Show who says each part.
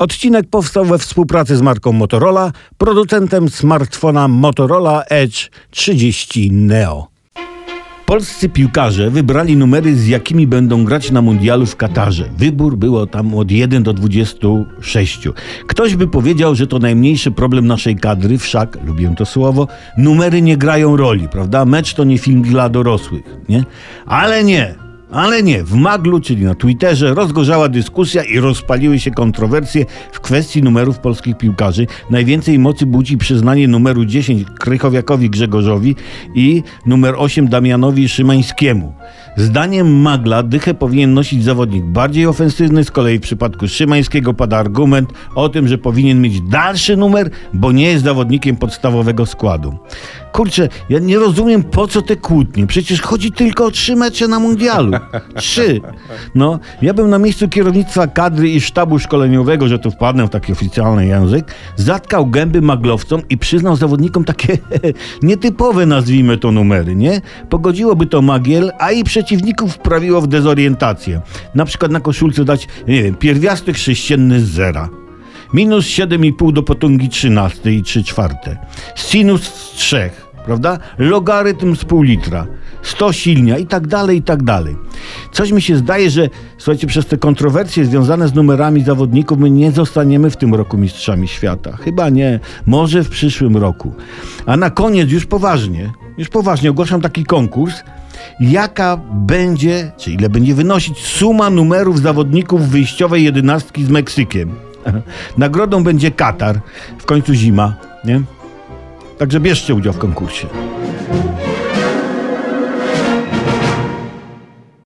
Speaker 1: Odcinek powstał we współpracy z marką Motorola, producentem smartfona Motorola Edge 30 Neo. Polscy piłkarze wybrali numery, z jakimi będą grać na mundialu w Katarze. Wybór było tam od 1 do 26. Ktoś by powiedział, że to najmniejszy problem naszej kadry, wszak, lubię to słowo, numery nie grają roli, prawda? Mecz to nie film dla dorosłych, nie? Ale nie. Ale nie, w Maglu, czyli na Twitterze, rozgorzała dyskusja i rozpaliły się kontrowersje w kwestii numerów polskich piłkarzy. Najwięcej mocy budzi przyznanie numeru 10 Krychowiakowi Grzegorzowi i numer 8 Damianowi Szymańskiemu. Zdaniem Magla dychę powinien nosić zawodnik bardziej ofensywny, z kolei w przypadku Szymańskiego pada argument o tym, że powinien mieć dalszy numer, bo nie jest zawodnikiem podstawowego składu. Kurczę, ja nie rozumiem po co te kłótnie. Przecież chodzi tylko o trzy mecze na mundialu. Trzy. No, ja bym na miejscu kierownictwa kadry i sztabu szkoleniowego, że tu wpadnę w taki oficjalny język, zatkał gęby maglowcom i przyznał zawodnikom takie nietypowe, nazwijmy to, numery, nie? Pogodziłoby to magiel, a i przeciwników wprawiło w dezorientację. Na przykład na koszulce dać, nie wiem, pierwiasty chrześcienny z zera minus 7,5 do potęgi 13 i 3 czwarte, sinus z 3, prawda? Logarytm z pół litra, 100 silnia i tak dalej, i tak dalej. Coś mi się zdaje, że słuchajcie, przez te kontrowersje związane z numerami zawodników my nie zostaniemy w tym roku mistrzami świata. Chyba nie, może w przyszłym roku. A na koniec już poważnie, już poważnie ogłaszam taki konkurs, jaka będzie, czy ile będzie wynosić suma numerów zawodników wyjściowej jedenastki z Meksykiem. Nagrodą będzie Katar, w końcu zima, nie? Także bierzcie udział w konkursie.